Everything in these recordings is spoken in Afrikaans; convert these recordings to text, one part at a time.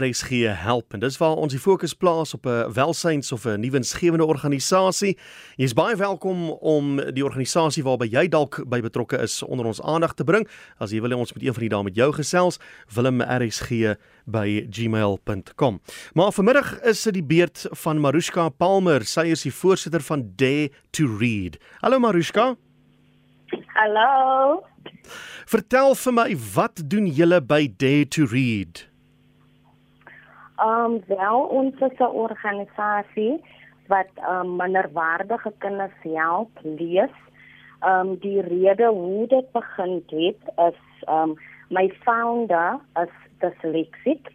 RSG help en dis waar ons die fokus plaas op 'n welsyns of 'n nuwensgewende organisasie. Jy's baie welkom om die organisasie waarby jy dalk by betrokke is onder ons aandag te bring. As jy wil ons moet een van die dae met jou gesels, wilm@rsg@gmail.com. Maar vanmiddag is dit die beurt van Marushka Palmer. Sy is die voorsitter van Dare to Read. Hallo Marushka. Hallo. Vertel vir my, wat doen julle by Dare to Read? Ehm um, wel ons is 'n organisasie wat ehm um, minderwaardige kinders help lees. Ehm um, die rede hoe dit begin het is ehm um, my founder is dyslexic.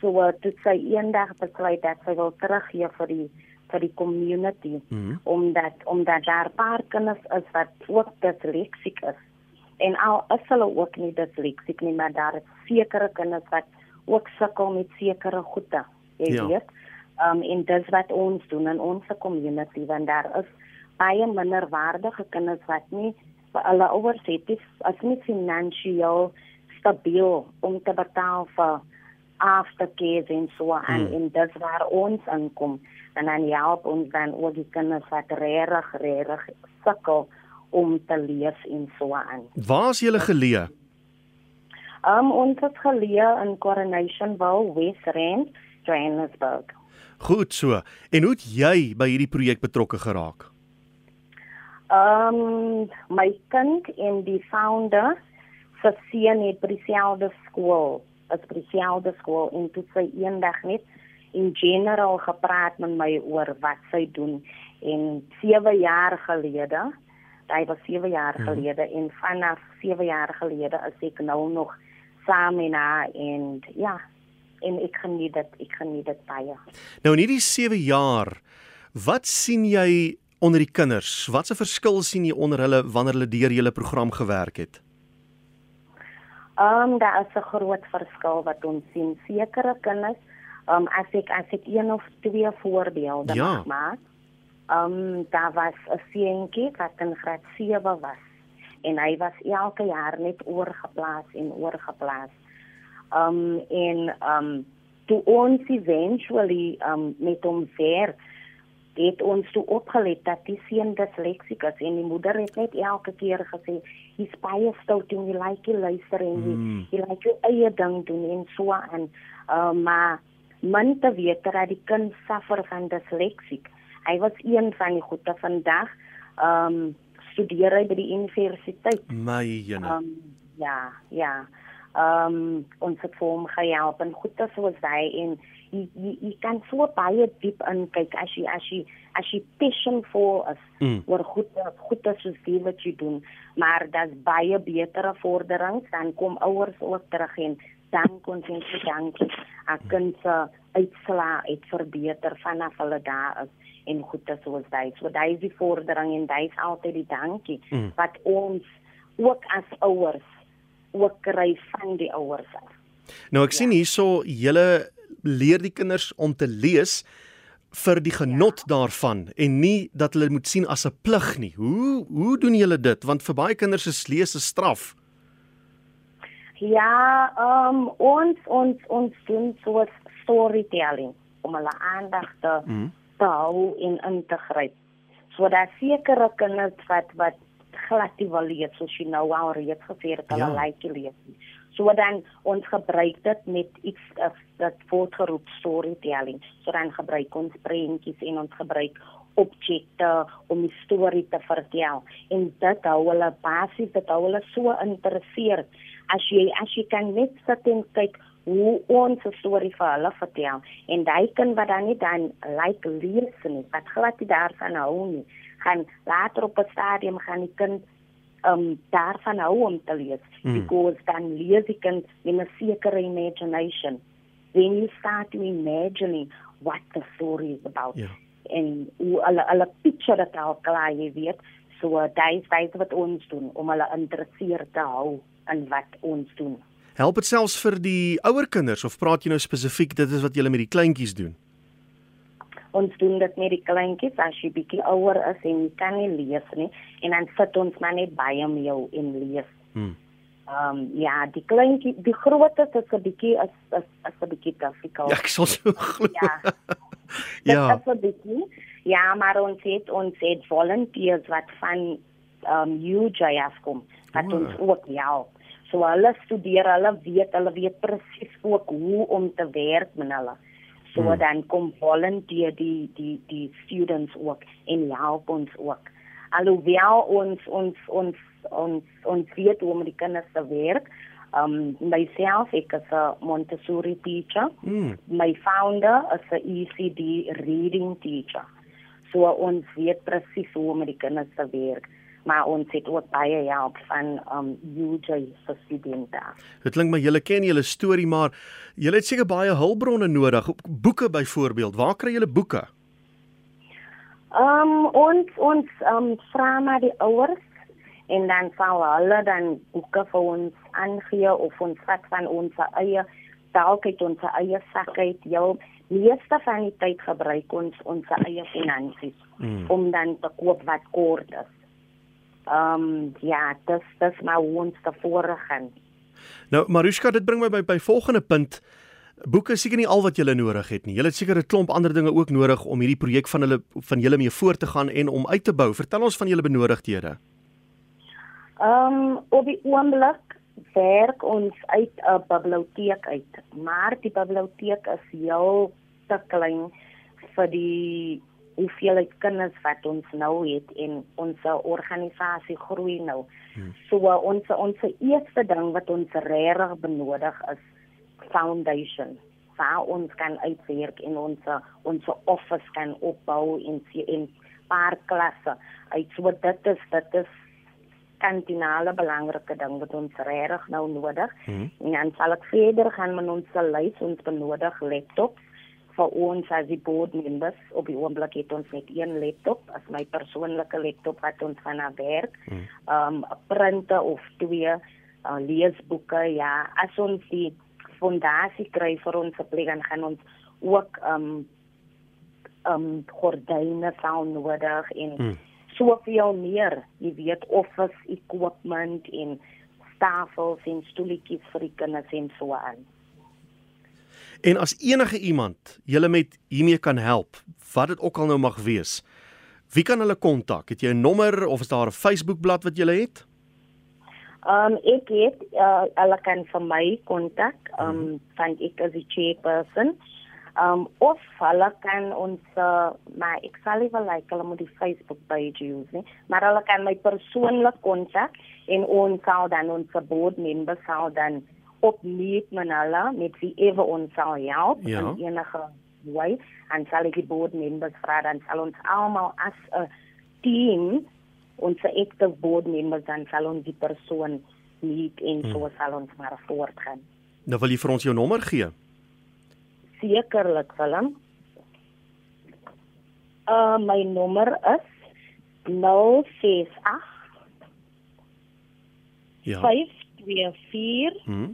So uh, dit sy eendag besluit dat sy wil teruggee vir die vir die community mm -hmm. omdat omdat daar paar kinders is wat ook dyslexic is. En al is hulle ook nie dyslexic nie, maar daar is sekere kinders wat ook sukkel met sekere goede, jy ja. weet. Um en dis wat ons doen in ons community want daar is baie minderwaardige kinders wat nie vir hulle ouers het is as nie finansiëel stabiel om te betaal vir aftercare en so aan hmm. en dis waar ons aankom en dan help ons dan ook die kinders wat regtig regtig sukkel om te leef en so aan. Waar is julle geleë? Um ons het geleë in Coronation Valley, West Rand, Johannesburg. Goed so. En hoe het jy by hierdie projek betrokke geraak? Um my kind en die founder se seun het by dieselfde skool, 'n spesiale skool in toe sy eendag net in general gepraat met my oor wat sy doen en 7 jaar gelede, hy was 7 jaar hmm. gelede en vanaf 7 jaar gelede is ek nou nog saam en haar en ja en ek geniet dit ek geniet dit baie. Nou in hierdie 7 jaar wat sien jy onder die kinders? Wat 'n verskil sien jy onder hulle wanneer hulle deur julle program gewerk het? Ehm um, daar is 'n groot verskil wat ons sien. Sekere kinders, ehm um, as ek as ek een of twee voorbeelde ja. mag maak. Ehm um, daar was 'n seentjie wat in graad 7 was en hy was elke jaar net oorgeplaas en oorgeplaas. Um en um toe ons eventually um met hom weer het ons toe opgelet dat die seun disleksiek is en die moeder het net elke keer gesê hy's baie stout en hy like hy luister en hy, mm. hy like hy eie ding doen en so aan. Um maar man te weet dat die kind suffer van disleksiek. Hy was een van die goeie vandag. Um studeer hy by die universiteit. My jene. Um, ja, ja. Ehm um, ons het vir hom gehelp en goed as soos hy en jy jy jy kan so baie diep in kyk as jy as jy as jy passion for us. Mm. Wat goed goed as jy sien wat jy doen, maar daar's baie betere vorderings dan kom ouers ook terug en dan kon sien dankie. Ek kan se uitslaa uit verbeter vanaf hulle daar is en goed te soos hy. So daai is die vordering en daai is altyd die dankie mm. wat ons ook as ouers ook kry van die ouers af. Nou ek ja. sien hierso julle leer die kinders om te lees vir die genot ja. daarvan en nie dat hulle moet sien as 'n plig nie. Hoe hoe doen julle dit? Want vir baie kinders is lees 'n straf. Ja, ehm um, ons ons ons doen so storytelling om hulle aandag te mm te hou en in te gryp. So daar sekere kinders wat wat glad nie wil lees soos jy nou al reeds gesê het hulle ja. like lees. So dan ons gebruik dit met iets of dat voortgeroep storytelling. So dan gebruik ons prentjies en ons gebruik objekte om 'n storie te vertel. En dit hou hulle basies dit hou hulle so geïnteresseerd. As jy as jy kan net sit en kyk hoe ons 'n storie vir hulle vertel en daai kind wat dan nie dan like lees nie, wat glad nie daarvan hou nie, gaan later op 'n stadium gaan die kind um daarvan hou om te lees hmm. because dan lees die kind in 'n sekere imagination. When you start to imagine what the story is about. Yeah. En hulle hulle picture dit al klaar, jy weet. So daai is wat ons doen om hulle geïnteresseerd te hou in wat ons doen. Help dit selfs vir die ouer kinders of praat jy nou spesifiek dit is wat jy met die kleintjies doen? Ons doen dit met die kleintjies as jy bietjie ouer is en jy kan nie lees nie en dan sit ons maar net by hom jou en lees. Hmm. Ehm um, ja, die kleintjie, die grootte is 'n bietjie as as as 'n bietjie difficult. Ja, ek sal so glo. Ja. ja. Dit is 'n bietjie. Ja, maar ons het ons het volunteers wat van ehm um, UJ afkom wat oh. ons ook help. So hulle studeer, hulle weet, hulle weet presies ook hoe om te werk met hulle. So hmm. dan kom volunteer die die die students ook en help ons ook. Alhoewel ons ons ons ons ons weet hoe om die kinders te werk. Um myself ek is 'n Montessori teacher. Mm. My founder is 'n ECD reading teacher. So ons weet presies hoe om die kinders te werk maar ons het ook baie help van um UJ vir studente. Dit klink my julle ken julle storie maar julle het seker baie hulpbronne nodig, boeke byvoorbeeld. Waar kry julle boeke? Um ons ons um vra maar die ouers en dan sal hulle dan boeke vir ons aangee of ons vat van ons eie dalk het ons eie sak uit jou meeste van die tyd gebruik ons ons eie finansies mm. om dan te koop wat kort is. Ehm um, ja, dis dis maar ons te voorgaan. Nou Marushka, dit bring my by by volgende punt. Boeke is seker nie al wat jy nodig het nie. Jy het seker 'n klomp ander dinge ook nodig om hierdie projek van hulle van julle mee voort te gaan en om uit te bou. Vertel ons van julle benodigdhede. Ehm um, op die oomblik werk ons uit 'n biblioteek uit, maar die biblioteek is heel te klein vir die hoeveelheid kinders wat ons nou het en ons organisasie groei nou. Hmm. So ons ons eerste ding wat ons regtig benodig is foundation. Waar ons kan uitwerk en ons ons office kan opbou in in paar klasse. Uit so dit is dit is kardinale belangrike ding wat ons regtig nou nodig. Hmm. En dan sal ek verder gaan met ons lys ons benodig laptops vir ons as die board members op die oomblik het ons net een laptop as my persoonlike laptop wat ons van aan werk. Hmm. Um 'n printer of twee uh, leesboeke ja, as ons die fondasie kry vir ons plek dan gaan ons ook um um gordyne sou nodig en hmm soveel meer, jy weet office equipment en tafels en stoeltjies vir die kinders en so aan. En as enige iemand julle met hiermee kan help, wat dit ook al nou mag wees, wie kan hulle kontak? Het jy 'n nommer of is daar 'n Facebookblad wat jy het? Um ek het uh, hulle kan vir my kontak. Um mm. van ek as die chairperson. Um of hulle kan ons uh, maar ek sal liever like hulle moet die Facebook page use, nie? maar hulle kan my persoonlik kontak en ons sal dan ons board member sal dan opneem met hulle met wie ever ons sal help ja. in enige way en sal ek die board members vra dan sal ons almal as 'n team ons active board members dan sal ons die persoon meet en so hmm. sal ons maar voortgaan. Nou wil jy vir ons jou nommer gee? sekerlik Willem. Uh my nommer is 068 Ja. 524 hm.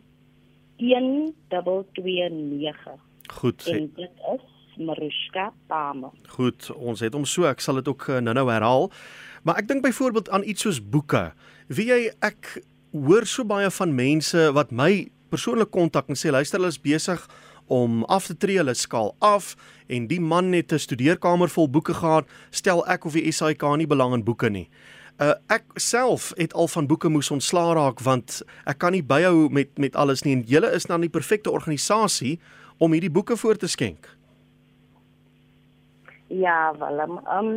1229. Goed. En dit is Marushka Pame. Goed, ons het hom so, ek sal dit ook uh, nou-nou herhaal. Maar ek dink byvoorbeeld aan iets soos boeke. Wie jy ek hoor so baie van mense wat my persoonlik kontak en sê luister hulle is besig om af te tree, hulle skaal af en die man het 'n studeerkamer vol boeke gehad, stel ek of die SAIK nie belang in boeke nie. Uh ek self het al van boeke moes ontslaa raak want ek kan nie byhou met met alles nie en julle is dan die perfekte organisasie om hierdie boeke voor te skenk. Ja, wel, ehm um,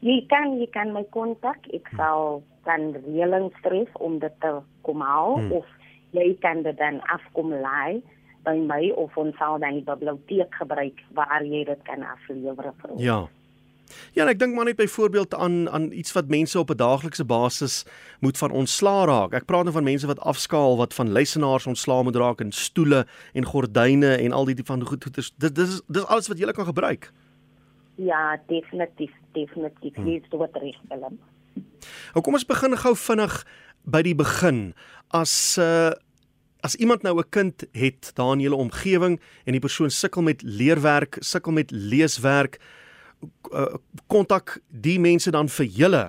jy kan jy kan my kontak, ek sal dan reëlings tref om dit te kom haal hmm. of jy kan dit dan afkom laai by my of ons sal dan die biblioteek gebruik waar jy dit kan aflewer vir ons. Ja. Ja, ek dink maar net byvoorbeeld aan aan iets wat mense op 'n daaglikse basis moet van ontslaa raak. Ek praat nou van mense wat afskaal, wat van lesenaars ontslaa moet raak en stoele en gordyne en al die tipe van goed. Dis dis dis alles wat jy kan gebruik. Ja, definitief, definitief. Hm. Dis wat reg Willem. Nou kom ons begin gou vinnig by die begin. As uh as iemand nou 'n kind het daar in julle omgewing en die persoon sukkel met leerwerk, sukkel met leeswerk, eh, kontak uh, die mense dan vir julle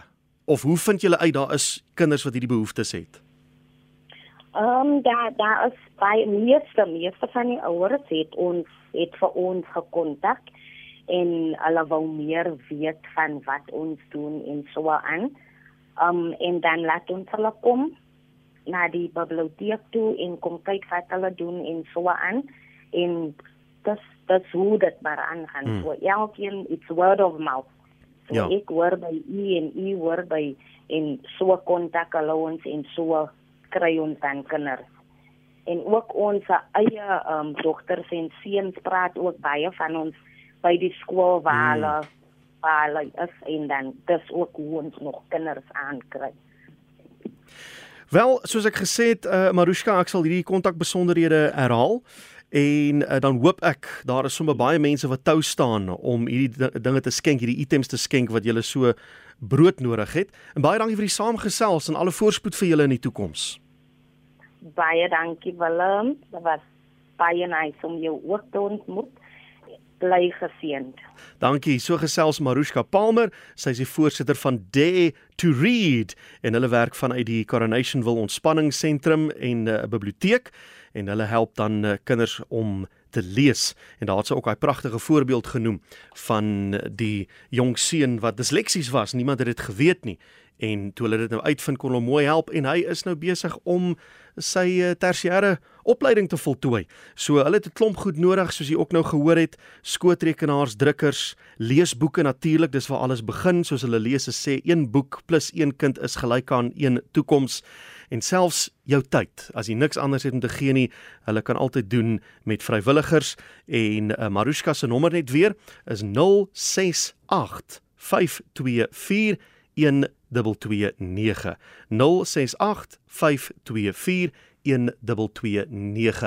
of hoe vind julle uit daar is kinders wat hierdie behoeftes het? Ehm um, daar daar is baie meeste meeste van die ouers het ons het vir ons gekontak en hulle wou meer weet van wat ons doen en so aan. Ehm um, en dan laat ons hulle kom na die biblioteek toe en kom kyk wat hulle doen en so aan. En dis dis hoe dit maar aangaan. Hmm. So elkeen it's word of mouth. So ja. ek hoor by u en u hoor by en so kontak hulle ons en so kry ons dan kinders. En ook ons eie um, dogters en seuns praat ook baie van ons by die skool waar hulle hmm. waar hulle is en dan dis ook hoe ons nog kinders aankry. Wel, soos ek gesê het, uh, Marushka, ek sal hierdie kontakbesonderhede herhaal. En uh, dan hoop ek daar is sommer baie mense wat tou staan om hierdie dinge te skenk, hierdie items te skenk wat julle so brood nodig het. En baie dankie vir die saamgesels en alle voorspoed vir julle in die toekoms. Baie dankie Willem. Dit was baie nice om jou ook te ontmoet. Bly geseënd. Dankie. So gesels Marushka Palmer. Sy is die voorsitter van Dare to Read en hulle werk vanuit die Coronationville Ontspanningsentrum en 'n uh, biblioteek en hulle help dan uh, kinders om te lees. En daar het sy ook 'n pragtige voorbeeld genoem van die jong seun wat disleksies was. Niemand het dit geweet nie. En toe hulle dit nou uitvind kon hom mooi help en hy is nou besig om sy uh, tersiêre opleiding te voltooi. So hulle het 'n klomp goed nodig soos jy ook nou gehoor het, skootrekenaars, drukkers, leesboeke natuurlik, dis waar alles begin, soos hulle lees se sê een boek plus een kind is gelyk aan een toekoms en selfs jou tyd. As jy niks anders het om te gee nie, hulle kan altyd doen met vrywilligers en uh, Marushka se nommer net weer is 068 524 1229 068 524 1229